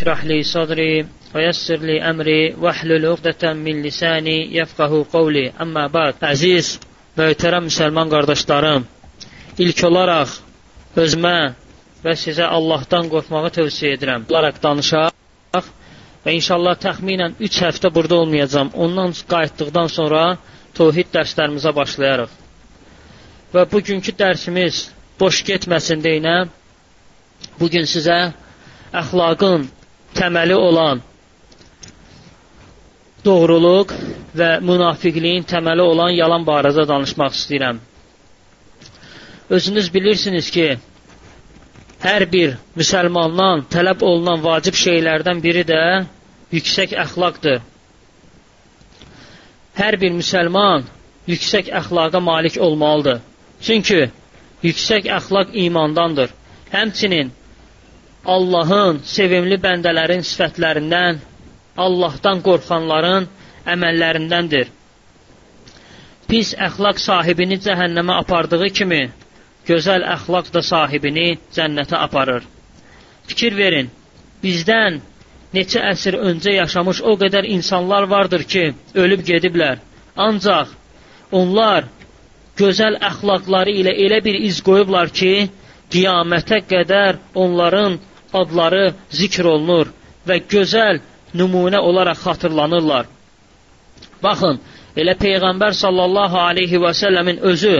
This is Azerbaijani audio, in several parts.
اشرح لي صدري ويسر لي أمري واحلل عقدة من lisani yefqahu qawli. Amma ba'd. Əziz möhtərəm müsəlman qardaşlarım, ilk olaraq özümə və sizə Allahdan qorxmağı tövsiyə edirəm. Olaraq danışaq və inşallah təxminən 3 həftə burada olmayacağam. Ondan qayıtdıqdan sonra təvhid dərslərimizə başlayarıq. Və bugünkü dərsimiz boş getməsin deyinə, bugün sizə əxlaqın təməli olan doğruluq və münafiqliyin təməli olan yalan barədə danışmaq istəyirəm. Özünüz bilirsiniz ki, hər bir müsəlmandan tələb olunan vacib şeylərdən biri də yüksək əxlaqdır. Hər bir müsəlman yüksək əxlaqa malik olmalıdır. Çünki yüksək əxlaq imandandır. Həmçinin Allahın sevimli bəndələrin sifətlərindən, Allahdan qorxanların əməllərindəndir. Pis əxlaq sahibini cəhənnəmə apardığı kimi, gözəl əxlaq da sahibini cənnətə aparır. Fikir verin, bizdən neçə əsr öncə yaşamış o qədər insanlar vardır ki, ölüb gediblər. Ancaq onlar gözəl əxlaqları ilə elə bir iz qoyublar ki, qiyamətə qədər onların adları zikr olunur və gözəl nümunə olaraq xatırlanırlar. Baxın, elə Peyğəmbər sallallahu aleyhi və səlləmin özü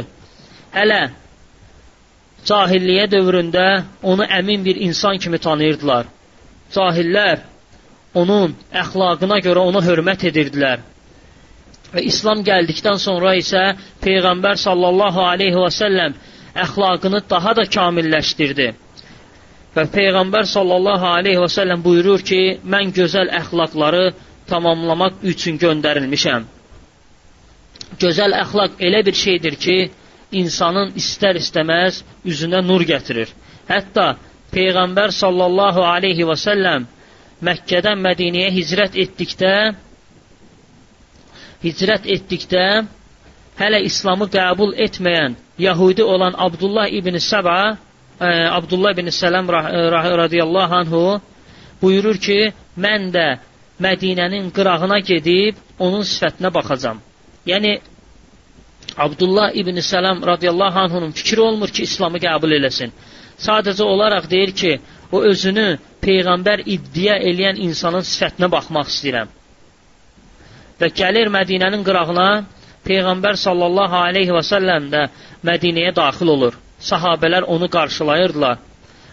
hələ cahilliyə dövründə onu əmin bir insan kimi tanıyırdılar. Cahillər onun əxlaqına görə ona hörmət edirdilər. Və İslam gəldikdən sonra isə Peyğəmbər sallallahu aleyhi və səlləm əxlaqını daha da kamilləşdirdi. Və Peyğəmbər sallallahu aleyhi və səlləm buyurur ki, mən gözəl əxlaqları tamamlamaq üçün göndərilmişəm. Gözəl əxlaq elə bir şeydir ki, insanın istər-istəməz üzünə nur gətirir. Hətta Peyğəmbər sallallahu aleyhi və səlləm Məkkədən Mədiniyə hicrət etdikdə hicrət etdikdə hələ İslamı qəbul etməyən Yahudi olan Abdullah ibn Səba Abdullah bin Sələm radiyallahu anhu buyurur ki, mən də Mədinənin qırağına gedib onun sifətinə baxacam. Yəni Abdullah ibn Sələm radiyallahu anhunun fikri olmur ki, İslamı qəbul eləsin. Sadəcə olaraq deyir ki, o özünü peyğəmbər iddia eləyən insanın sifətinə baxmaq istəyirəm. Və gəlir Mədinənin qırağına, peyğəmbər sallallahu aleyhi və səlləm də Mədinəyə daxil olur sahabələr onu qarşılayırdılar.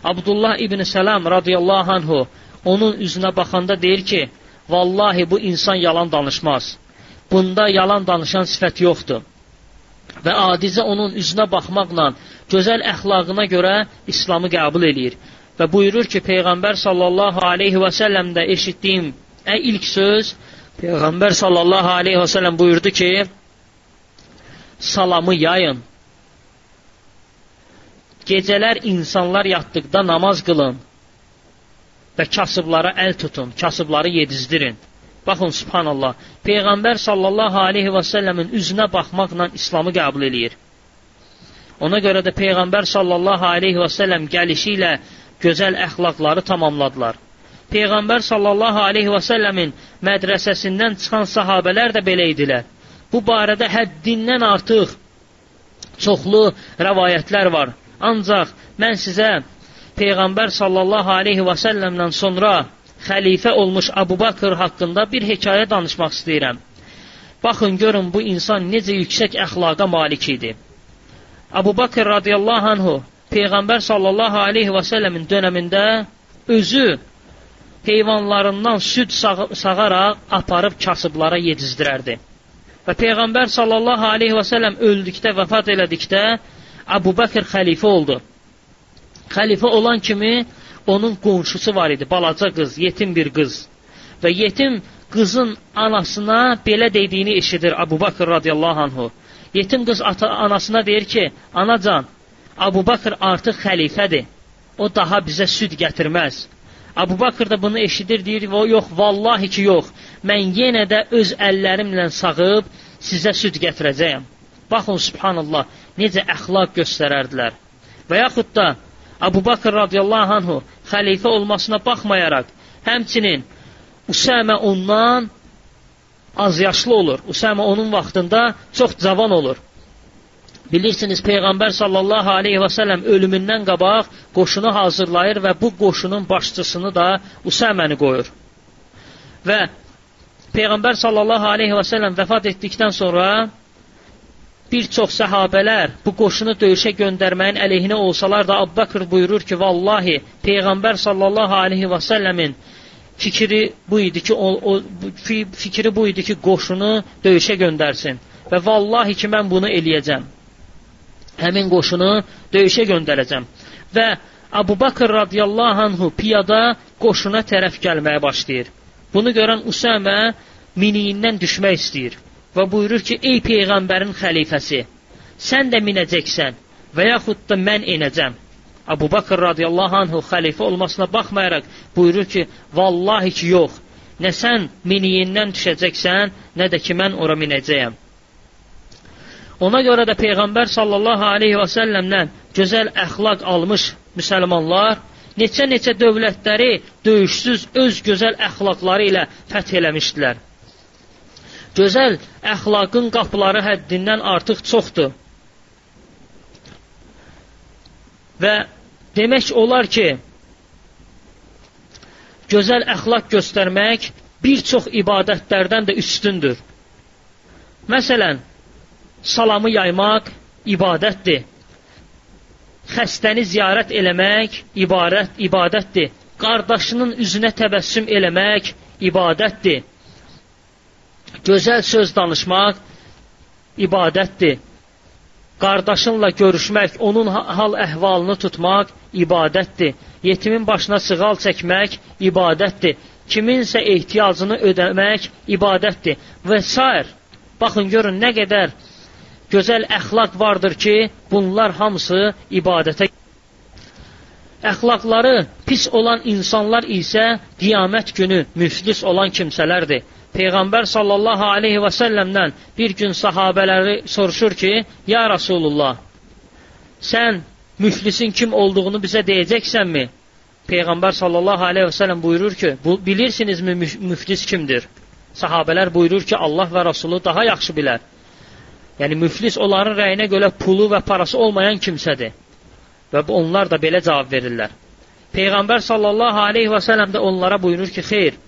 Abdullah ibn Səlam radiyallahu anhu onun üzünə baxanda deyir ki, vallahi bu insan yalan danışmaz. Bunda yalan danışan sifət yoxdur. Və adicə onun üzünə baxmaqla, gözəl əxlaqına görə İslamı qəbul eləyir. Və buyurur ki, Peyğəmbər sallallahu aleyhi və səlləmdə eşitdiyim ən ilk söz, Peyğəmbər sallallahu aleyhi və səlləm buyurdu ki, salamı yayın, Gecələr insanlar yatdıqda namaz qılın və kasıblara əl tutun, kasıbları yedizdirin. Baxın, subhanallah, Peyğəmbər sallallahu aleyhi və səlləmin üzünə baxmaqla İslamı qəbul eləyir. Ona görə də Peyğəmbər sallallahu aleyhi və səlləm gəlişi ilə gözəl əxlaqları tamamladılar. Peyğəmbər sallallahu aleyhi və səlləmin mədrəsəsindən çıxan sahabələr də belə idilər. Bu barədə həddindən artıq çoxlu rəvayətlər var. Ancaq mən sizə Peyğəmbər sallallahu aleyhi və səlləmdən sonra xəlifə olmuş Abu Bakır haqqında bir hekayə danışmaq istəyirəm. Baxın, görün bu insan necə yüksək əxlaqa malik idi. Abu Bakır radiyallahu anhu Peyğəmbər sallallahu aleyhi və səlləmin dönəmində özü heyvanlarından süd sağ sağaraq aparıb kasıblara yedizdirərdi. Və Peyğəmbər sallallahu aleyhi və səlləm öldükdə, vəfat elədikdə Əbu Bəkir xəlifə oldu. Xəlifə olan kimi onun qonşusu var idi, balaca qız, yetim bir qız. Və yetim qızın anasına belə dediyini eşidir Əbu Bakır radiyallahu anhu. Yetim qız ata, anasına deyir ki, anacan, Əbu Bakır artıq xəlifədir. O daha bizə süd gətirməz. Əbu Bakır da bunu eşidir, deyir, yox, vallahi ki, yox. Mən yenə də öz əllərimlə sağıb sizə süd gətirəcəyəm. Baxın, subhanallah, necə əxlaq göstərərdilər. Və yaxud da Abu Bakr radiyallahu anhu xəlifə olmasına baxmayaraq, Həmçinin Usəmə ondan az yaşlı olur. Usəmə onun vaxtında çox cavan olur. Bilirsiniz Peyğəmbər sallallahu aleyhi və səlləm ölümündən qabaq qoşunu hazırlayır və bu qoşunun başçısını da Usaməni qoyur. Və Peyğəmbər sallallahu aleyhi və səlləm vəfat etdikdən sonra bir çox səhabələr bu qoşunu döyüşə göndərməyin əleyhinə olsalar da Abbaqır buyurur ki, vallahi Peyğəmbər sallallahu aleyhi və səlləmin fikri bu idi ki, o, o fikri bu idi ki, qoşunu döyüşə göndərsin. Və vallahi ki, mən bunu eləyəcəm həmin qoşunu döyüşə göndərəcəm. Və Abu Bakır radiyallahu anhu piyada qoşuna tərəf gəlməyə başlayır. Bunu görən Usəmə miniyindən düşmək istəyir və buyurur ki, ey Peyğəmbərin xəlifəsi, sən də minəcəksən və yaxud da mən enəcəm. Abu Bakır radiyallahu anhu xəlifə olmasına baxmayaraq buyurur ki, vallahi ki, yox, nə sən miniyindən düşəcəksən, nə də ki, mən ora minəcəyəm. Ona görə də Peyğəmbər sallallahu aleyhi və səlləmdən gözəl əxlaq almış müsəlmanlar neçə-neçə dövlətləri döyüşsüz öz gözəl əxlaqları ilə fəth eləmişdilər. Gözəl əxlaqın qapıları həddindən artıq çoxdur. Və demək olar ki, gözəl əxlaq göstərmək bir çox ibadətlərdən də üstündür. Məsələn, salamı yaymaq ibadətdir. Xəstəni ziyarət eləmək ibarət ibadətdir. Qardaşının üzünə təbəssüm eləmək ibadətdir. Gözəl söz danışmaq ibadətdir. Qardaşınla görüşmək, onun hal əhvalını tutmaq ibadətdir. Yetimin başına sığal çəkmək ibadətdir. Kiminsə ehtiyacını ödəmək ibadətdir və s. Baxın görün nə qədər gözəl əxlaq vardır ki, bunlar hamısı ibadətə Əxlaqları pis olan insanlar isə qiyamət günü müflis olan kimsələrdir. Peyğəmbər sallallahu aleyhi və səlləmdən bir gün sahabələri soruşur ki, Ya Rasulullah, sən müflisin kim olduğunu bizə deyəcəksənmi? Peyğəmbər sallallahu aleyhi və səlləm buyurur ki, bu, bilirsinizmi müflis kimdir? Sahabələr buyurur ki, Allah və Rasulü daha yaxşı bilər. Yəni müflis onların rəyinə görə pulu və parası olmayan kimsədir. Və onlar da belə cavab verirlər. Peyğəmbər sallallahu aleyhi və sələm də onlara buyurur ki, xeyr,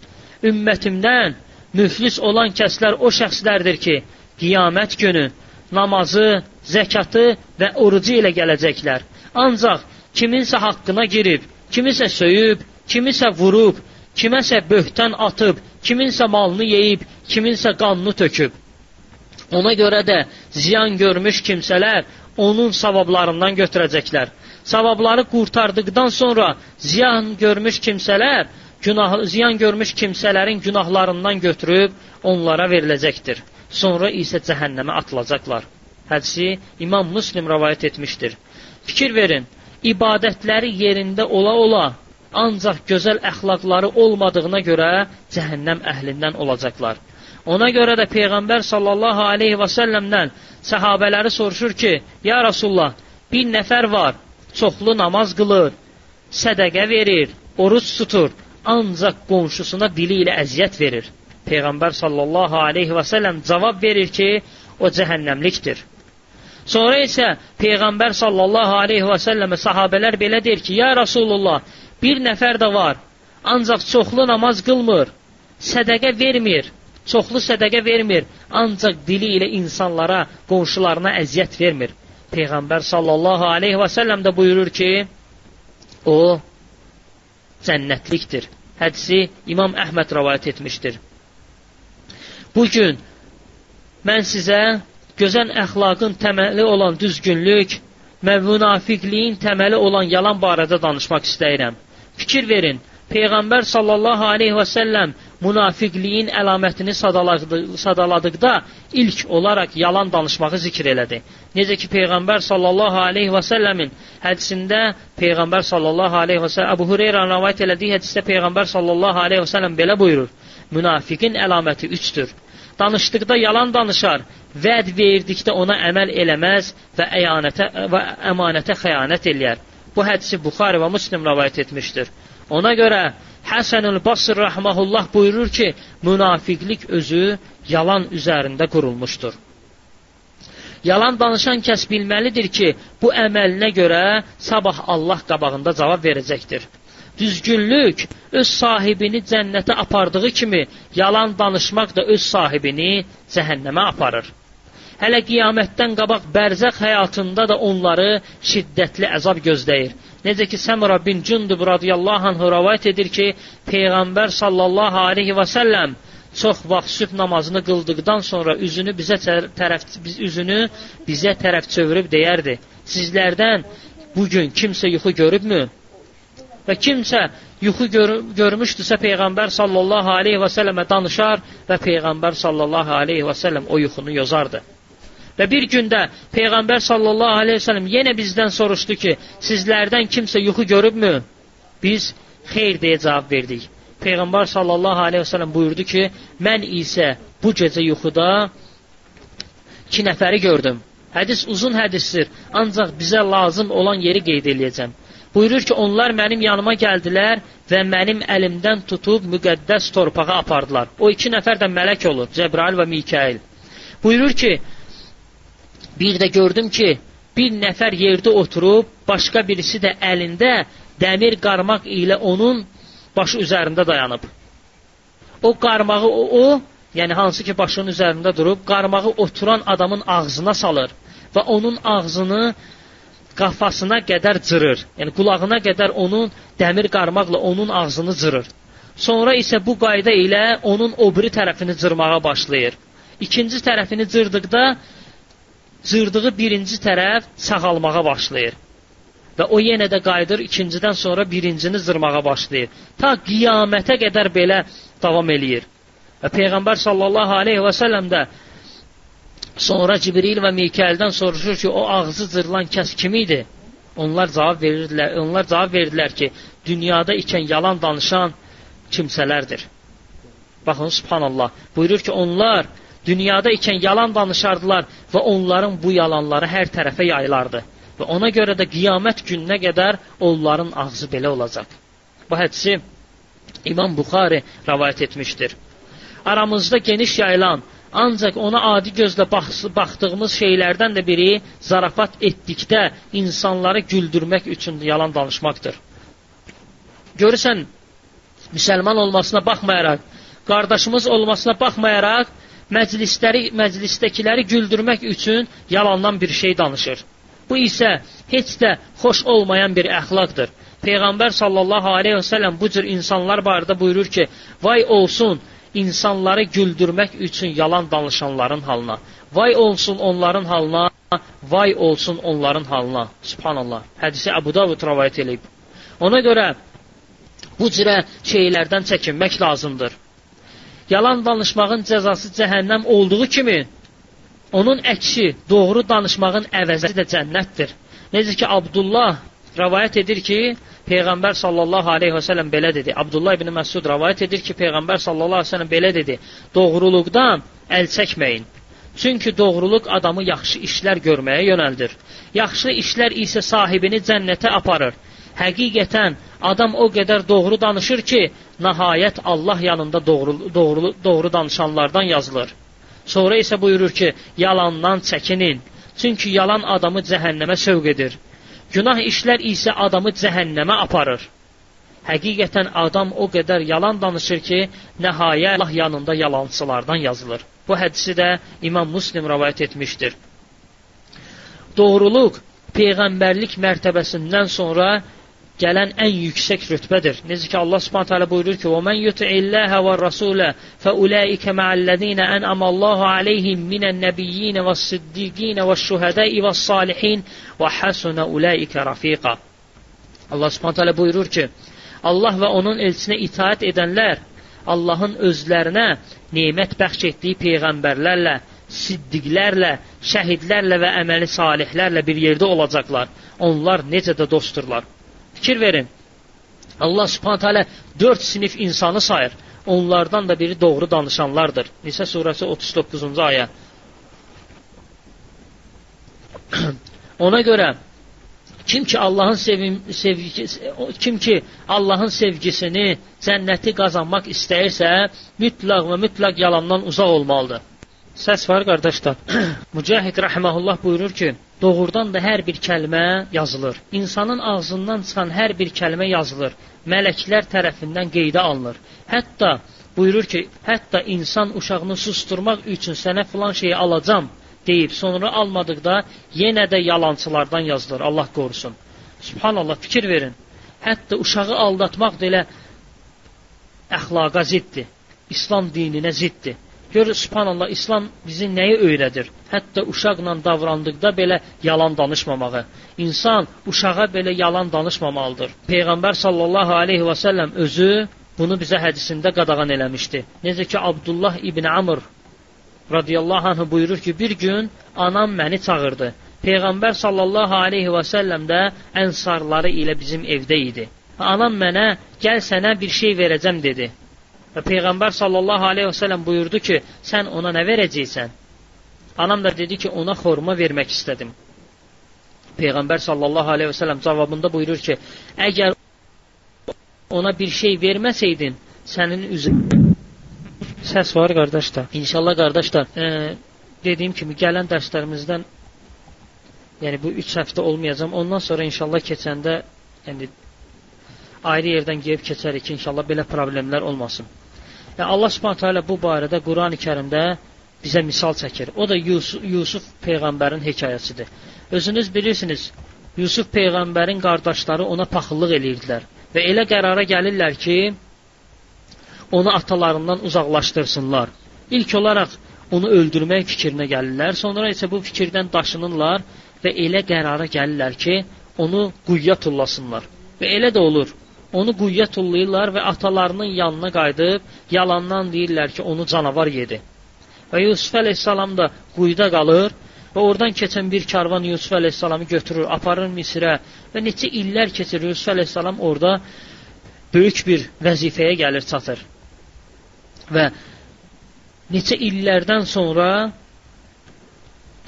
ümmətimdən müflis olan kəslər o şəxslərdir ki, qiyamət günü namazı, zəkatı və orucu ilə gələcəklər. Ancaq kiminsə haqqına girib, kimisə söyüb, kimisə vurub, kiməsə böhtan atıb, kiminsə malını yeyib, kiminsə qanını töküb. Ona görə də ziyan görmüş kimsələr onun savablarından götürəcəklər. Savabları qurtardıqdan sonra ziyan görmüş kimsələr günah ziyan görmüş kimsələrin günahlarından götürüb onlara veriləcəkdir. Sonra isə cəhənnəmə atılacaqlar. Hədisi İmam Müslim rivayet etmişdir. Fikir verin, ibadətləri yerində ola-ola ancaq gözəl əxlaqları olmadığına görə cəhənnəm əhlindən olacaqlar. Ona görə də Peyğəmbər sallallahu aleyhi və səlləmdən səhabələri soruşur ki, Ya Rasulullah, bir nəfər var, çoxlu namaz qılır, sədəqə verir, oruç tutur, ancaq qonşusuna dili ilə əziyyət verir. Peyğəmbər sallallahu aleyhi və səlləm cavab verir ki, o cəhənnəmlikdir. Sonra isə Peyğəmbər sallallahu aleyhi və səlləmə sahabələr belə deyir ki, Ya Rasulullah, bir nəfər də var, ancaq çoxlu namaz qılmır, sədəqə vermir, çoxlu sədəqə vermir, ancaq dili ilə insanlara, qonşularına əziyyət vermir. Peyğəmbər sallallahu aleyhi və səlləm də buyurur ki, o cənnətlikdir. Hədisi İmam Əhməd rəvayət etmişdir. Bu gün mən sizə gözəl əxlaqın təməli olan düzgünlük və münafiqliyin təməli olan yalan barədə danışmaq istəyirəm. Fikir verin, Peyğəmbər sallallahu aleyhi və səlləm münafiqliyin əlamətini sadaladıqda ilk olaraq yalan danışmağı zikr elədi. Necə ki Peyğəmbər sallallahu alayhi və səlləmin hədisində Peyğəmbər sallallahu alayhi və səlləm Əbu Hüreyrə rivayet elədiyi hədisdə Peyğəmbər sallallahu alayhi və səlləm belə buyurur: Münafiqin əlaməti 3-dür. Danışdıqda yalan danışar, vəd verdikdə ona əməl eləməz və əyanətə və əmanətə xəyanət eləyər. Bu hədisi Buxari və Müslim rivayet etmişdir. Ona görə Həsənül Basr rəhməhullah buyurur ki, münafiqlik özü yalan üzərində qurulmuşdur. Yalan danışan kəs bilməlidir ki, bu əməlinə görə sabah Allah qabağında cavab verəcəkdir. Düzgünlük öz sahibini cənnətə apardığı kimi, yalan danışmaq da öz sahibini cəhənnəmə aparır. Hələ qiyamətdən qabaq bərzəx həyatında da onları şiddətli əzab gözləyir. Necə ki Səmra bin Cündub radiyallahu anh rivayet edir ki, Peyğəmbər sallallahu aleyhi və səlləm çox vaxt sübh namazını qıldıqdan sonra üzünü bizə tərəf biz üzünü bizə tərəf çevirib deyərdi: "Sizlərdən bu gün kimsə yuxu görübmü?" Və kimsə yuxu gör görmüşdüsə Peyğəmbər sallallahu aleyhi və səlləmə danışar və Peyğəmbər sallallahu aleyhi və səlləm o yuxunu yozardı. Və bir gündə Peyğəmbər sallallahu aleyhi ve sellem yenə bizdən soruşdu ki, sizlərdən kimsə yuxu görübmü? Biz xeyr deyə cavab verdik. Peyğəmbər sallallahu aleyhi ve sellem buyurdu ki, mən isə bu gecə yuxuda iki nəfəri gördüm. Hədis uzun hədisdir, ancaq bizə lazım olan yeri qeyd eləyəcəm. Buyurur ki, onlar mənim yanıma gəldilər və mənim əlimdən tutub müqəddəs torpağa apardılar. O iki nəfər də mələk olur, Cəbrail və Mikail. Buyurur ki, Bir də gördüm ki, bir nəfər yerdə oturub, başqa birisi də əlində dəmir qarmaq ilə onun başı üzərində dayanıb. O qarmağı o, o, yəni hansı ki başının üzərində durub, qarmağı oturan adamın ağzına salır və onun ağzını qafasına qədər cırır. Yəni qulağına qədər onun dəmir qarmaqla onun ağzını cırır. Sonra isə bu qayda ilə onun o biri tərəfini cırmağa başlayır. İkinci tərəfini cırdıqda cırdığı birinci tərəf sağalmağa başlayır. Və o yenə də qayıdır ikincidən sonra birincini zırmağa başlayır. Ta qiyamətə qədər belə davam eləyir. Və Peyğəmbər sallallahu aleyhi və səlləm də sonra Cibril və Mikaildən soruşur ki, o ağzı cırılan kəs kim idi? Onlar cavab verirdilər, onlar cavab verdilər ki, dünyada ikən yalan danışan kimsələrdir. Baxın, subhanallah. Buyurur ki, onlar Dünyada ikən yalan danışardılar və onların bu yalanları hər tərəfə yayılardı. Və ona görə də qiyamət gününə qədər onların ağzı belə olacaq. Bu hədisi İmam Buxari rəvayət etmişdir. Aramızda geniş yayılan, ancaq ona adi gözlə baxdığımız şeylərdən də biri zarafat etdikdə insanları güldürmək üçün yalan danışmaqdır. Görürsən, müsəlman olmasına baxmayaraq, qardaşımız olmasına baxmayaraq, məclisləri, məclisdəkiləri güldürmək üçün yalandan bir şey danışır. Bu isə heç də xoş olmayan bir əxlaqdır. Peyğəmbər sallallahu aleyhi və səlləm bu cür insanlar barədə buyurur ki, vay olsun insanları güldürmək üçün yalan danışanların halına. Vay olsun onların halına, vay olsun onların halına. Subhanallah. Hədisi Əbu Davud rəvayət edib. Ona görə bu cürə şeylərdən çəkinmək lazımdır yalan danışmağın cəzası cəhənnəm olduğu kimi, onun əksi doğru danışmağın əvəzi də cənnətdir. Necə ki, Abdullah rəvayət edir ki, Peyğəmbər sallallahu aleyhi və sələm belə dedi. Abdullah ibn Məsud rəvayət edir ki, Peyğəmbər sallallahu aleyhi və sələm belə dedi. Doğruluqdan əl çəkməyin. Çünki doğruluq adamı yaxşı işlər görməyə yönəldir. Yaxşı işlər isə sahibini cənnətə aparır. Həqiqətən adam o qədər doğru danışır ki, nəhayət Allah yanında doğru, doğru, doğru danışanlardan yazılır. Sonra isə buyurur ki, yalandan çəkinin. Çünki yalan adamı cəhənnəmə sövq edir. Günah işlər isə adamı cəhənnəmə aparır. Həqiqətən adam o qədər yalan danışır ki, nəhayət Allah yanında yalançılardan yazılır. Bu hədisi də İmam Muslim rəvayət etmişdir. Doğruluq peyğəmbərlik mərtəbəsindən sonra gələn ən yüksək rütbədir. Necə ki Allah Subhanahu taala buyurur ki: "Və men yuti'illaha və rasulə fa ulaika ma'allazina an'ama Allahu alayhim minan nabiyyin was-siddiqin wash-şuhada'i was-salihin və hasuna ulaika rafiqa." Allah Subhanahu taala buyurur ki: Allah və onun elçisinə itaat edənlər Allahın özlərinə nemət bəxş etdiyi peyğəmbərlərlə, siddiqlərlə, şəhidlərlə və əməli salihlərlə bir yerdə olacaqlar. Onlar necə də dostdurlar. Fikir verin. Allah subhanət hələ dörd sinif insanı sayır. Onlardan da biri doğru danışanlardır. Nisə surəsi 39-cu ayə. Ona görə Kim ki Allahın sevim, sevgisi, kim ki Allahın sevgisini, cənnəti qazanmaq istəyirsə, mütləq və mütləq yalandan uzaq olmalıdır. Səs var qardaşlar. Mücahid rahmehullah buyurur ki, doğrudan da hər bir kəlmə yazılır. İnsanın ağzından çıxan hər bir kəlmə yazılır. Mələklər tərəfindən qeydə alınır. Hətta buyurur ki, hətta insan uşağını susturmaq üçün sənə filan şeyi alacam deyib sonra almadıqda yenə də yalançılardan yazılır. Allah qorusun. Subhanallah fikir verin. Hətta uşağı aldatmaq da elə əxlaqa ziddir. İslam dininə ziddir. Görür, subhanallah, İslam bizi nəyi öyrədir? Hətta uşaqla davrandıqda belə yalan danışmamağı. İnsan uşağa belə yalan danışmamalıdır. Peyğəmbər sallallahu aleyhi və səlləm özü bunu bizə hədisində qadağan eləmişdi. Necə ki, Abdullah ibn Amr radiyallahu anh buyurur ki, bir gün anam məni çağırdı. Peyğəmbər sallallahu aleyhi və səlləm də ənsarları ilə bizim evdə idi. Anam mənə, gəl sənə bir şey verəcəm dedi. Və Peyğəmbər sallallahu aleyhi və səlləm buyurdu ki, sən ona nə verəcəksən? Anam da dedi ki, ona xorma vermək istədim. Peyğəmbər sallallahu aleyhi və səlləm cavabında buyurur ki, əgər ona bir şey verməsəydin, sənin üzrün Səs var qardaşlar. İnşallah qardaşlar, e, dediyim kimi gələn dərslərimizdən yəni bu 3 həftə olmayacam. Ondan sonra inşallah keçəndə yəni ayrı yerdən gəlib keçərik ki, inşallah belə problemlər olmasın. Yəni Allah Subhanahu taala bu barədə Qurani-Kərimdə bizə misal çəkir. O da Yusuf, Yusuf peyğəmbərin hekayəsidir. Özünüz bilirsiniz, Yusuf peyğəmbərin qardaşları ona paxıllıq eləyirdilər və elə qərara gəlirlər ki, onu atalarından uzaqlaşdırsınlar. İlk olaraq onu öldürmək fikrinə gəlirlər. Sonra isə bu fikirdən daşınırlar və elə qərara gəlirlər ki, onu quyuya tullasınlar. Və elə də olur. Onu quyuya tullayırlar və atalarının yanına qayıdıb yalandan deyirlər ki, onu canavar yedi. Və Yusuf əleyhissalam da quyuda qalır və oradan keçən bir karvan Yusuf əleyhissalamı götürür, aparır Misrə və neçə illər keçir Yusuf əleyhissalam orada böyük bir vəzifəyə gəlir çatır və neçə illərdən sonra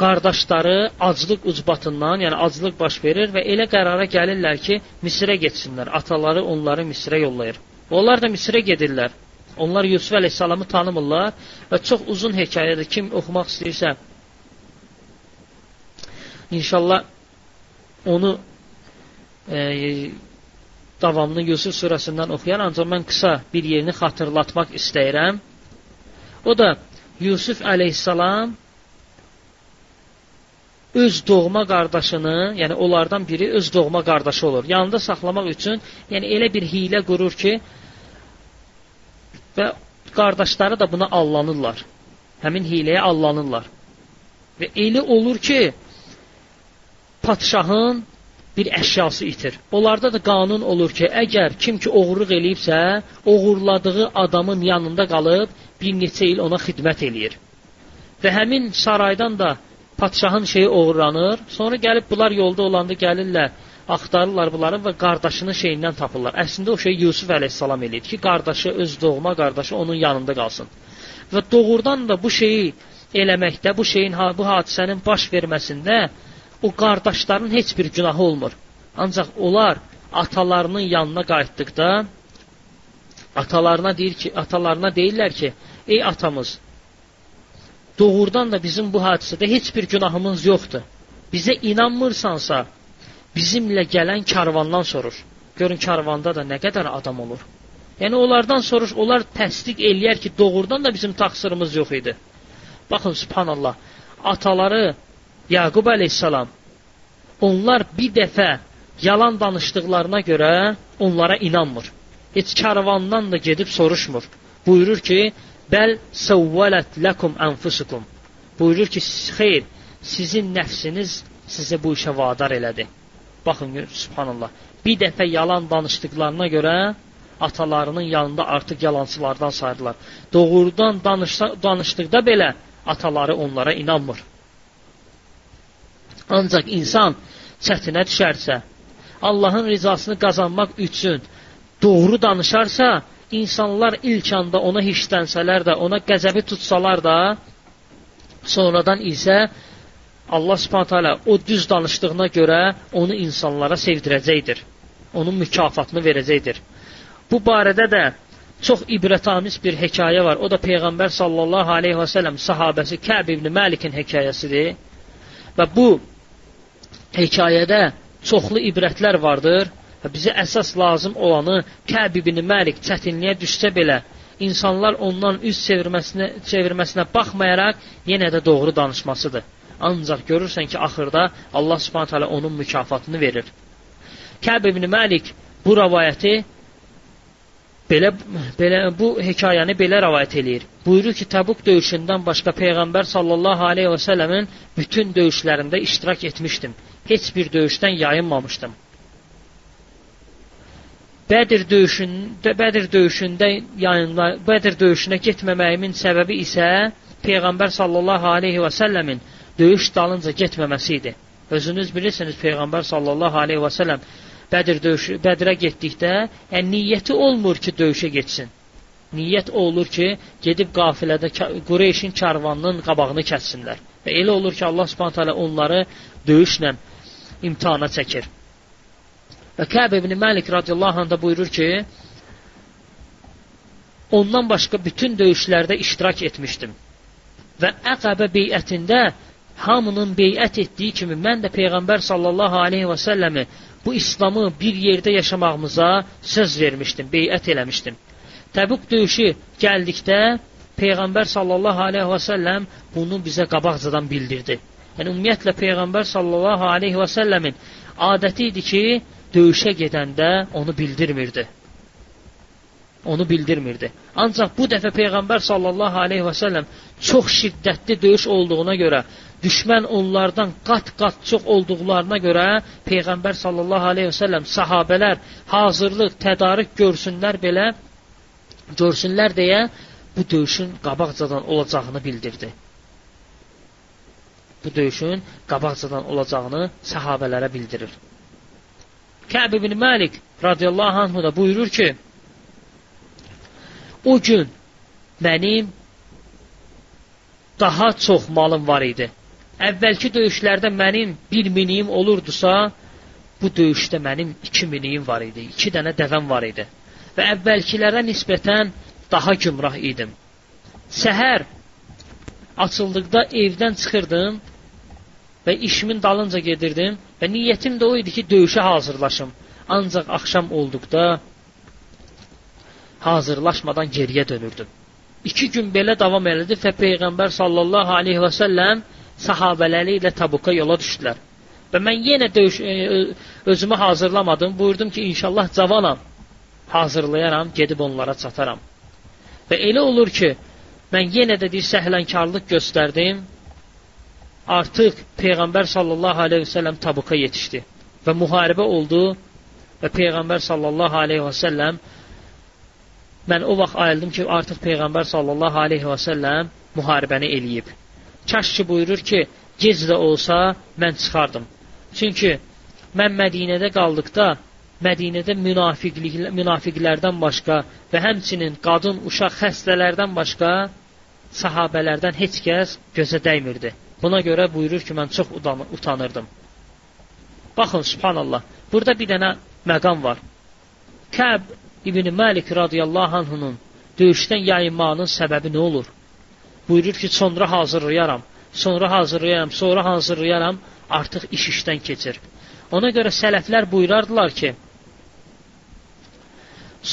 qardaşları aclıq ucbatından, yəni aclıq baş verir və elə qərara gəlirlər ki, Misrə getsinlər. Ataları onları Misrə yollayır. Onlar da Misrə gedirlər. Onlar Yusuf əleyhissalamı tanımırlar və çox uzun hekayədir. Kim oxumaq istəyirsə, inşallah onu e, davamını Yusuf surəsindən oxuyar, ancaq mən qısa bir yerini xatırlatmaq istəyirəm. O da Yusuf əleyhissalam öz doğma qardaşını, yəni onlardan biri öz doğma qardaşı olur. Yanında saxlamaq üçün, yəni elə bir hiylə qurur ki, və qardaşları da buna allanırlar. Həmin hiləyə allanırlar. Və elə olur ki, padşahın bir əşyası itir. Onlarda da qanun olur ki, əgər kim ki oğurluq eləyibsə, oğurladığı adamın yanında qalıb bir neçə il ona xidmət eləyir. Və həmin saraydan da padşahın şeyi oğurlanır. Sonra gəlib bunlar yolda olanda gəlirlər, axtarırlar bunları və qardaşının şeyindən tapırlar. Əslində o şey Yusuf əleyhissalam eləyir ki, qardaşı öz doğma qardaşı onun yanında qalsın. Və doğrudan da bu şeyi eləməkdə, bu şeyin bu hadisənin baş verməsində o qardaşların heç bir günahı olmur. Ancaq onlar atalarının yanına qayıtdıqda atalarına deyir ki, atalarına deyirlər ki, ey atamız, doğrudan da bizim bu hadisədə heç bir günahımız yoxdur. Bizə inanmırsansa, bizimlə gələn karvandan soruş. Görün karvanda da nə qədər adam olur. Yəni onlardan soruş, onlar təsdiq eləyər ki, doğrudan da bizim təqsirimiz yox idi. Baxın subhanallah, ataları Yaqub əleyhissalam onlar bir dəfə yalan danışdıqlarına görə onlara inanmır. Heç karvandan da gedib soruşmur. Buyurur ki, bəl səvvələt ləkum ənfusukum. Buyurur ki, xeyr, sizin nəfsiniz sizə bu işə vadar elədi. Baxın, subhanallah. Bir dəfə yalan danışdıqlarına görə atalarının yanında artıq yalançılardan sayırlar. Doğrudan danışsa, danışdıqda belə ataları onlara inanmır. Ancaq insan çətinə düşərsə, Allahın rizasını qazanmaq üçün doğru danışarsa, insanlar ilk anda ona hisslənsələr də, ona qəzəbi tutsalar da, sonradan isə Allah Subhanahu taala o düz danışdığına görə onu insanlara sevdirəcəkdir. Onun mükafatını verəcəkdir. Bu barədə də çox ibrətamiz bir hekayə var. O da Peyğəmbər sallallahu aleyhi və səlləm sahabəsi Kəb ibn Məlikin hekayəsidir. Və bu hekayədə çoxlu ibrətlər vardır və bizə əsas lazım olanı Kəb ibn Məlik çətinliyə düşsə belə insanlar ondan üz çevirməsinə, çevirməsinə baxmayaraq yenə də doğru danışmasıdır. Ancaq görürsən ki, axırda Allah Subhanahu taala onun mükafatını verir. Kəb ibn Məlik bu rivayəti belə belə bu hekayəni belə rivayet eləyir. Buyurur ki, Təbuk döyüşündən başqa Peyğəmbər sallallahu alayhi və səlləmin bütün döyüşlərində iştirak etmişdim. Heç bir döyüşdən yayınmamışdım. Bədir döyüşündə Bədir döyüşündə yayınla Bədir döyüşünə getməməyimin səbəbi isə Peyğəmbər sallallahu alayhi və səlləmin döyüş dalınca getməməsi idi. Özünüz bilirsiniz Peyğəmbər sallallahu alayhi və səlləm Bədir döyüşü, Bədirə getdikdə, yəni niyyəti olmur ki, döyüşə getsin. Niyyət olur ki, gedib qafilədə Qureyşin karvanının qabağını kəssinlər. Və elə olur ki, Allah Subhanahu taala onları döyüşlə imtahana çəkir. Və Kəb ibn Məlik radiyallahu anh da buyurur ki, ondan başqa bütün döyüşlərdə iştirak etmişdim. Və Əqəbə beyətində hamının beyət etdiyi kimi mən də Peyğəmbər sallallahu aleyhi və səlləmi bu İslamı bir yerdə yaşamağımıza söz vermişdim, beyət eləmişdim. Təbuk döyüşü gəldikdə Peyğəmbər sallallahu aleyhi və səlləm bunu bizə qabaqcadan bildirdi. Yəni ümumiyyətlə Peyğəmbər sallallahu aleyhi və səlləmin adəti idi ki, döyüşə gedəndə onu bildirmirdi. Onu bildirmirdi. Ancaq bu dəfə Peyğəmbər sallallahu aleyhi və səlləm çox şiddətli döyüş olduğuna görə düşmən onlardan qat-qat çox olduqlarına görə Peyğəmbər sallallahu əleyhi və səlləm sahabelər hazırlıq, tədarük görsünlər belə görsünlər deyə bu döyüşün qabaqcadan olacağını bildirdi. Bu döyüşün qabaqcadan olacağını sahabelərə bildirir. Kəb ibn Məlik radiyallahu anhu da buyurur ki, o gün mənim daha çox malım var idi əvvəlki döyüşlərdə mənim bir miniyim olurdusa, bu döyüşdə mənim iki miniyim var idi, iki dənə dəvəm var idi. Və əvvəlkilərə nisbətən daha gümrah idim. Səhər açıldıqda evdən çıxırdım və işimin dalınca gedirdim və niyyətim də o idi ki, döyüşə hazırlaşım. Ancaq axşam olduqda hazırlaşmadan geriyə dönürdüm. İki gün belə davam elədi və Peyğəmbər sallallahu aleyhi və səlləm sahabələri ilə Tabuka yola düşdülər. Və mən yenə döyüş, e, özümü hazırlamadım. Buyurdum ki, inşallah cavanam. Hazırlayaram, gedib onlara çataram. Və elə olur ki, mən yenə də bir səhlənkarlıq göstərdim. Artıq Peyğəmbər sallallahu aleyhi və səlləm Tabuka yetişdi. Və müharibə oldu və Peyğəmbər sallallahu aleyhi və səlləm mən o vaxt ayıldım ki, artıq Peyğəmbər sallallahu aleyhi və səlləm müharibəni eləyib. Kaş ki buyurur ki, gec də olsa mən çıxardım. Çünki mən Mədinədə qaldıqda Mədinədə münafiqlik, münafiqlərdən başqa və həmçinin qadın, uşaq xəstələrdən başqa sahabələrdən heç kəs gözə dəymirdi. Buna görə buyurur ki, mən çox utanırdım. Baxın, subhanallah, burada bir dənə məqam var. Kəb İbn Məlik radiyallahu anhunun döyüşdən yayınmağının səbəbi nə olur? buyurur ki, sonra hazırlayaram, sonra hazırlayaram, sonra hazırlayaram, artıq iş işdən keçir. Ona görə sələflər buyurardılar ki,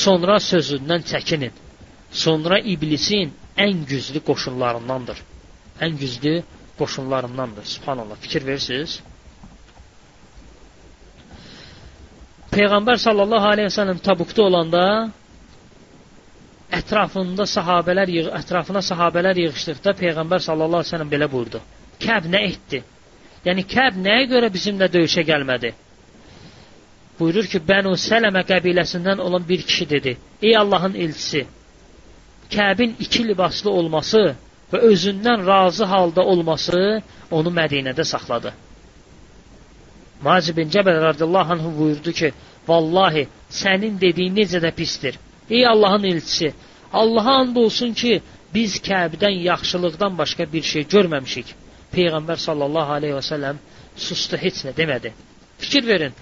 sonra sözündən çəkinin. Sonra iblisin ən güclü qoşunlarındandır. Ən güclü qoşunlarındandır. Subhanallah, fikir verirsiniz? Peyğəmbər sallallahu aleyhi ve sellem Tabukda olanda ətrafında sahabələr yığ ətrafına sahabələr yığışdıqda peyğəmbər sallallahu əleyhi və səlləm belə buyurdu. Kəb nə etdi? Yəni Kəb nəyə görə bizimlə döyüşə gəlmədi? Buyurur ki, Bənu Sələmə qəbiləsindən olan bir kişi dedi: "Ey Allahın elçisi, Kəbin iki libaslı olması və özündən razı halda olması onu Mədinədə saxladı." Macib bin Cəbəl radiyallahu anh buyurdu ki, "Vallahi sənin dediyin necə də pistir." Ey Allahın elçisi, Allaha and olsun ki, biz Kəbdən yaxşılıqdan başqa bir şey görməmişik. Peyğəmbər sallallahu aleyhi və səlləm sustu, heç nə demədi. Fikir verin.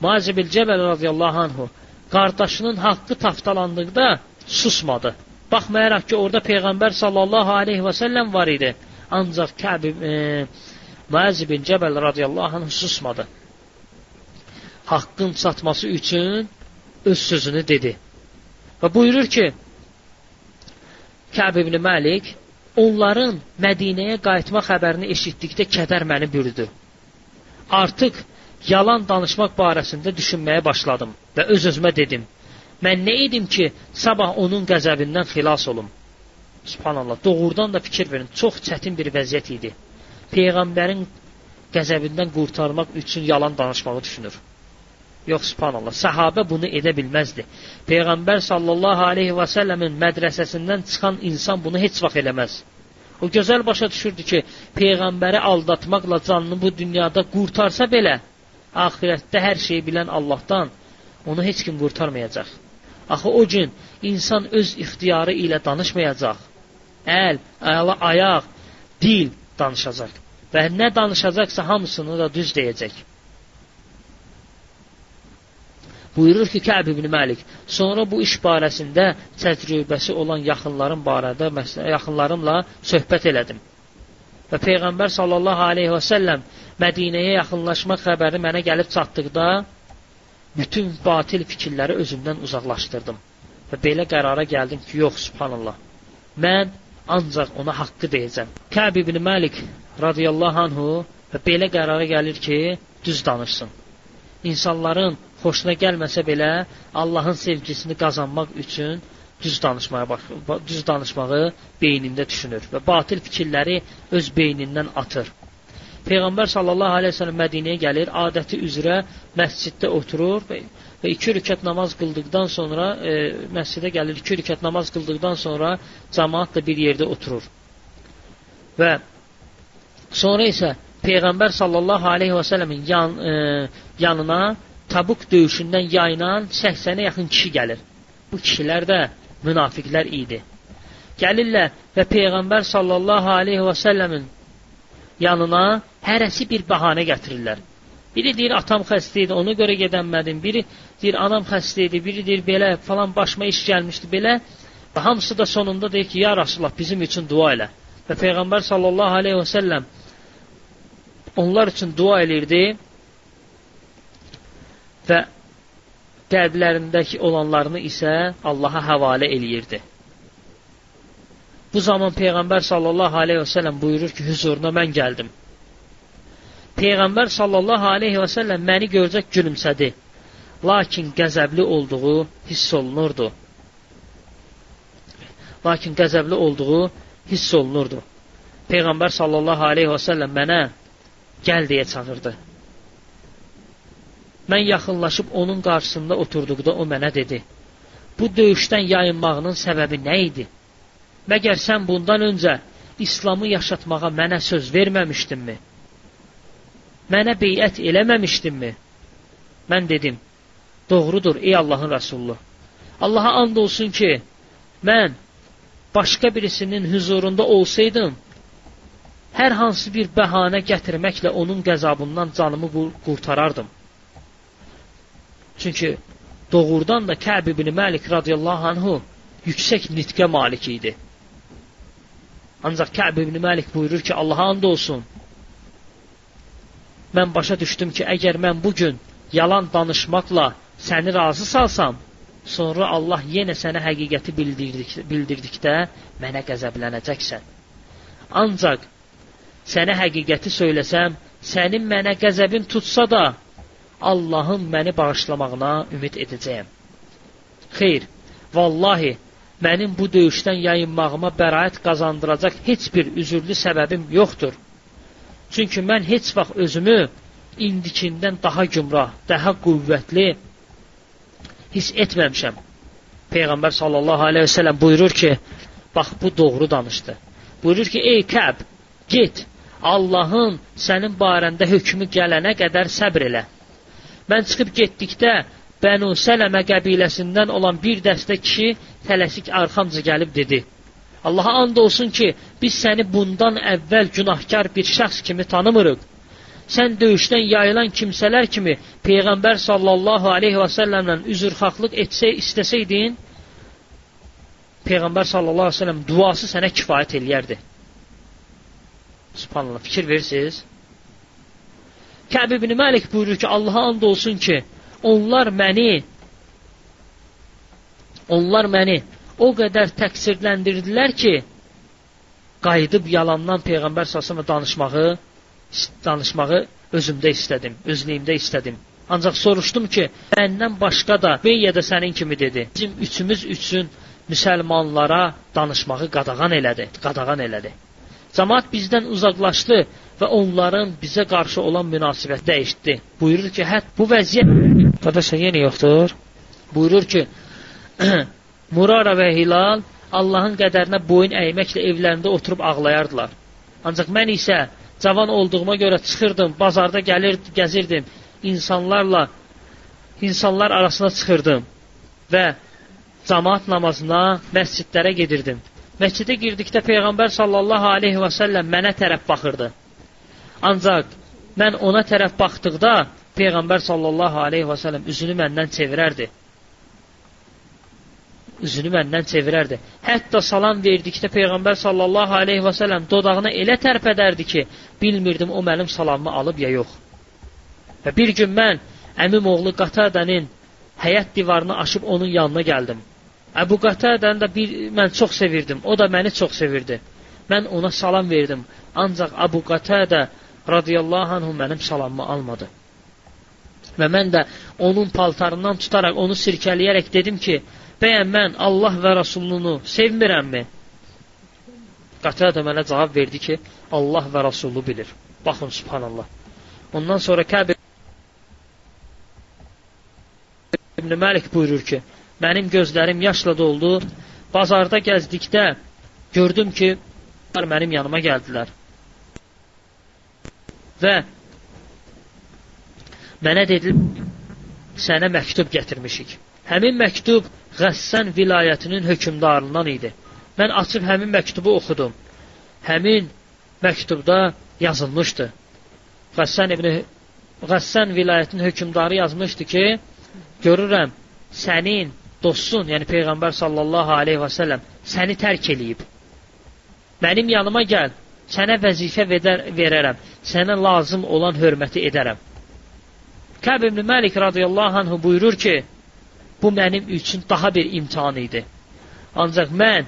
Mazibil Cəbəl radiyallahu anhu qardaşının haqqı taftalandıqda susmadı. Baxmayaraq ki, orada Peyğəmbər sallallahu aleyhi və səlləm var idi. Ancaq Kəb e, Muaz bin Cəbəl radiyallahu anh susmadı. Haqqın çatması üçün öz sözünü dedi. Və buyurur ki, Kəb ibn Məlik onların Mədinəyə qayıtma xəbərini eşitdikdə kədər məni bürüdü. Artıq yalan danışmaq barəsində düşünməyə başladım və öz-özümə dedim: Mən nə edim ki, sabah onun qəzəbindən xilas olum? Subhanallah, doğrudan da fikir verin, çox çətin bir vəziyyət idi. Peyğəmbərin qəzəbindən qurtarmaq üçün yalan danışmağı düşünür. Yox, subhanallah, səhabə bunu edə bilməzdi. Peyğəmbər sallallahu aleyhi və səlləmin mədrəsəsindən çıxan insan bunu heç vaxt eləməz. O gözəl başa düşürdü ki, Peyğəmbəri aldatmaqla canını bu dünyada qurtarsa belə, axirətdə hər şeyi bilən Allahdan onu heç kim qurtarmayacaq. Axı o gün insan öz ixtiyarı ilə danışmayacaq. Əl, ayala, ayaq, dil danışacaq. Və nə danışacaqsa hamısını da düz deyəcək. Buyurur ki, Kəb ibn Məlik, sonra bu iş barəsində təcrübəsi olan yaxınlarım barədə, yaxınlarımla söhbət elədim. Və Peyğəmbər sallallahu aleyhi və səlləm Mədinəyə yaxınlaşmaq xəbəri mənə gəlib çatdıqda bütün batil fikirləri özümdən uzaqlaşdırdım. Və belə qərara gəldim ki, yox, subhanallah. Mən ancaq ona haqqı deyəcəm. Kəb ibn Məlik radiyallahu anhu və belə qərara gəlir ki, düz danışsın. İnsanların xoşuna gəlməsə belə Allahın sevgisini qazanmaq üçün düz danışmaya bax, düz danışmağı beynində düşünür və batil fikirləri öz beynindən atır. Peyğəmbər sallallahu əleyhi və səlləm Mədinəyə gəlir, adəti üzrə məsciddə oturur və, və iki rükət namaz qıldıqdan sonra e, məscidə gəlir, iki rükət namaz qıldıqdan sonra cəmaat da bir yerdə oturur. Və sonra isə Peyğəmbər sallallahu əleyhi və səlləmin yan, e, yanına Tabuk döyüşündən yayınan 80-ə yaxın kişi gəlir. Bu kişilər də münafiqlər idi. Gəlirlər və Peyğəmbər sallallahu əleyhi və səlləmin yanına hərəsi bir bəhanə gətirirlər. Biri deyir atam xəstə idi, ona görə gedənmədim. Biri deyir anam xəstə idi, biri deyir belə falan başıma iş gəlmişdi belə. Və hamısı da sonunda deyir ki, ya Rasulullah bizim üçün dua elə. Və Peyğəmbər sallallahu aleyhi və səlləm onlar üçün dua elirdi və qəlblərindəki olanlarını isə Allaha həvalə eləyirdi. Bu zaman Peyğəmbər sallallahu aleyhi və səlləm buyurur ki, hüzuruna mən gəldim. Peyğəmbər sallallahu aleyhi və səlləm məni görcək gülümsədi. Lakin qəzəbli olduğu hiss olunurdu. Lakin qəzəbli olduğu hiss olunurdu. Peyğəmbər sallallahu aleyhi və səlləm mənə gəl deyə çağırdı. Mən yaxınlaşıb onun qarşısında oturduqda o mənə dedi: "Bu döyüşdən yayınmağının səbəbi nə idi?" Məgər sən bundan öncə İslamı yaşatmağa mənə söz verməmişdinmi? Mənə beyət eləməmişdinmi? Mən dedim, doğrudur ey Allahın Rəsullu. Allaha and olsun ki, mən başqa birisinin huzurunda olsaydım, hər hansı bir bəhanə gətirməklə onun qəzabından canımı qurtarardım. Çünki doğrudan da Kəb ibn Məlik radiyallahu anhu yüksək nitqə malik idi. Ancaq Kəb ibn Məlik buyurur ki, Allaha and olsun. Mən başa düşdüm ki, əgər mən bu gün yalan danışmaqla səni razı salsam, sonra Allah yenə sənə həqiqəti bildirdik, bildirdikdə mənə qəzəblənəcəksən. Ancaq sənə həqiqəti söyləsəm, sənin mənə qəzəbin tutsa da, Allahın məni bağışlamağına ümid edəcəyəm. Xeyr, vallahi mənim bu döyüşdən yayınmağıma bəraət qazandıracaq heç bir üzürlü səbəbim yoxdur. Çünki mən heç vaxt özümü indikindən daha gümrah, daha qüvvətli hiss etməmişəm. Peyğəmbər sallallahu əleyhi və səlləm buyurur ki, bax bu doğru danışdı. Buyurur ki, ey Kəb, get. Allahın sənin barəndə hökmü gələnə qədər səbr elə. Mən çıxıb getdikdə Bənu Sələmə qəbiləsindən olan bir dəstə kişi tələsik arxamca gəlib dedi: Allaha and olsun ki, biz səni bundan əvvəl günahkar bir şəxs kimi tanımırıq. Sən döyüşdən yayılan kimsələr kimi Peyğəmbər sallallahu aleyhi və səlləmlə üzrxahlıq etsə, istəsəydin, Peyğəmbər sallallahu aleyhi və səlləm duası sənə kifayət eləyərdi. Subhanallah, fikir verirsiniz? Kəb ibn Məlik buyurur ki, Allaha and olsun ki, onlar məni onlar məni o qədər təqsirləndirdilər ki, qayıdıb yalandan Peyğəmbər səsəmə danışmağı, danışmağı özümdə istədim, özlüyümdə istədim. Ancaq soruşdum ki, məndən başqa da Beyyə də sənin kimi dedi. Bizim üçümüz üçün müsəlmanlara danışmağı qadağan elədi, qadağan elədi. Cəmaat bizdən uzaqlaşdı və onların bizə qarşı olan münasibət dəyişdi. Buyurur ki, hət bu vəziyyət Qardaşlar yenə yoxdur. Buyurur ki, Murara və Hilal Allahın qədərinə boyun əyməklə evlərində oturub ağlayardılar. Ancaq mən isə cavan olduğuma görə çıxırdım, bazarda gəlir, gəzirdim, insanlarla insanlar arasına çıxırdım və cemaat namazına, məscidlərə gedirdim. Məscidə girdikdə Peyğəmbər sallallahu aleyhi və səlləm mənə tərəf baxırdı. Ancaq mən ona tərəf baxdıqda Peyğəmbər sallallahu aleyhi və səlləm üzünü məndən çevirərdi üzünü məndən çevirərdi. Hətta salam verdikdə Peyğəmbər sallallahu aleyhi və sələm dodağına elə tərpədərdi ki, bilmirdim o mənim salamımı alıb ya yox. Və bir gün mən əmim oğlu Qatadənin həyət divarını aşıb onun yanına gəldim. Əbu Qatadəni də bir, mən çox sevirdim, o da məni çox sevirdi. Mən ona salam verdim, ancaq Əbu Qatadə radiyallahu anhu mənim salamımı almadı. Və mən də onun paltarından tutaraq, onu sirkələyərək dedim ki, Bəyən mən Allah və Rasulunu sevmirəmmi? Qatada mənə cavab verdi ki, Allah və Rasulu bilir. Baxın, subhanallah. Ondan sonra Kəb İbn Məlik buyurur ki, mənim gözlərim yaşla doldu. Bazarda gəzdikdə gördüm ki, mənim yanıma gəldilər. Və mənə dedilər, sənə məktub gətirmişik. Həmin məktub Qəssən vilayətinin hökmdarından idi. Mən açıb həmin məktubu oxudum. Həmin məktubda yazılmışdı. Qəssən ibn Qəssən vilayətinin hökmdarı yazmışdı ki, görürəm sənin dostun, yəni Peyğəmbər sallallahu aleyhi və səlləm səni tərk eləyib. Mənim yanıma gəl, sənə vəzifə vedər, verərəm, sənə lazım olan hörməti edərəm. Kəb ibn Məlik radiyallahu anhu buyurur ki, Bu mənim üçün daha bir imtihan idi. Ancaq mən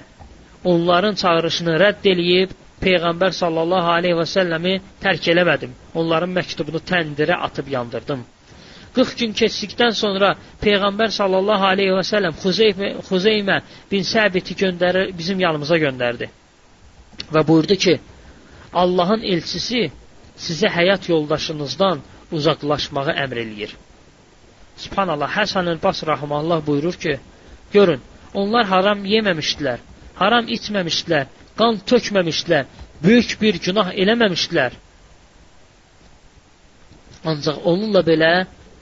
onların çağırışını rədd eləyib Peyğəmbər sallallahu aleyhi və səlləmi tərk eləmədim. Onların məktubunu təndirə atıb yandırdım. 40 gün keçdikdən sonra Peyğəmbər sallallahu aleyhi və səlləm Xuzeymə, Xuzeymə bin Səbiti göndərir, bizim yanımıza göndərdi. Və buyurdu ki, Allahın elçisi sizə həyat yoldaşınızdan uzaqlaşmağı əmr eləyir. Subhanallah, Həsən el-Bas rahmanullah buyurur ki, görün, onlar haram yeməmişdilər, haram içməmişdilər, qan tökməmişdilər, böyük bir günah eləməmişdilər. Ancaq onunla belə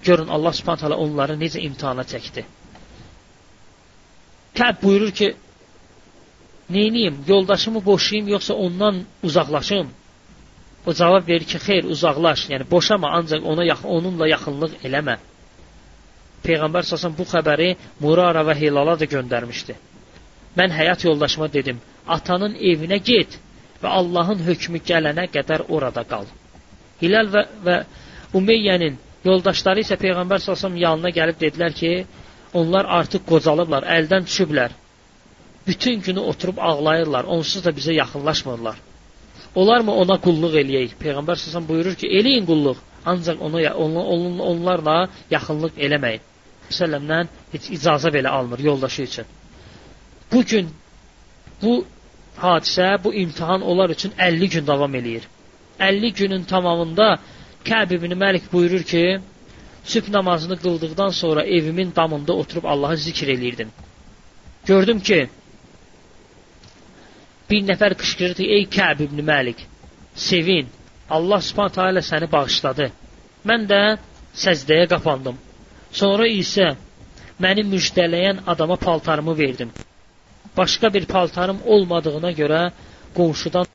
görün Allah Subhanahu taala onları necə imtahana çəkdi. Kəb buyurur ki, neyniyim, yoldaşımı boşayım yoxsa ondan uzaqlaşım? O cavab verir ki, xeyr, uzaqlaş, yəni boşama, ancaq ona onunla yaxınlıq eləmə. Peyğəmbər səsən bu xəbəri Murara və Hilala da göndərmişdi. Mən həyat yoldaşıma dedim, atanın evinə get və Allahın hökmü gələnə qədər orada qal. Hilal və, və Umeyyənin yoldaşları isə Peyğəmbər səsəm yanına gəlib dedilər ki, onlar artıq qocalıblar, əldən düşüblər. Bütün günü oturub ağlayırlar, onsuz da bizə yaxınlaşmırlar. Olarmı ona qulluq eləyək? Peyğəmbər səsəm buyurur ki, eləyin qulluq, ancaq ona, on, on, onlarla yaxınlıq eləməyin səlləmdən heç icazə belə almır yoldaşı üçün. Bu gün bu hadisə, bu imtahan onlar üçün 50 gün davam eləyir. 50 günün tamamında Kəb ibn Məlik buyurur ki, sübh namazını qıldıqdan sonra evimin damında oturub Allahı zikr eləyirdim. Gördüm ki, bir nəfər qışqırdı, ey Kəb ibn Məlik, sevin, Allah subhanət hələ səni bağışladı. Mən də səzdəyə qapandım. Sonra isə məni müjdələyən adama paltarımı verdim. başqa bir paltarım olmadığına görə qonşudan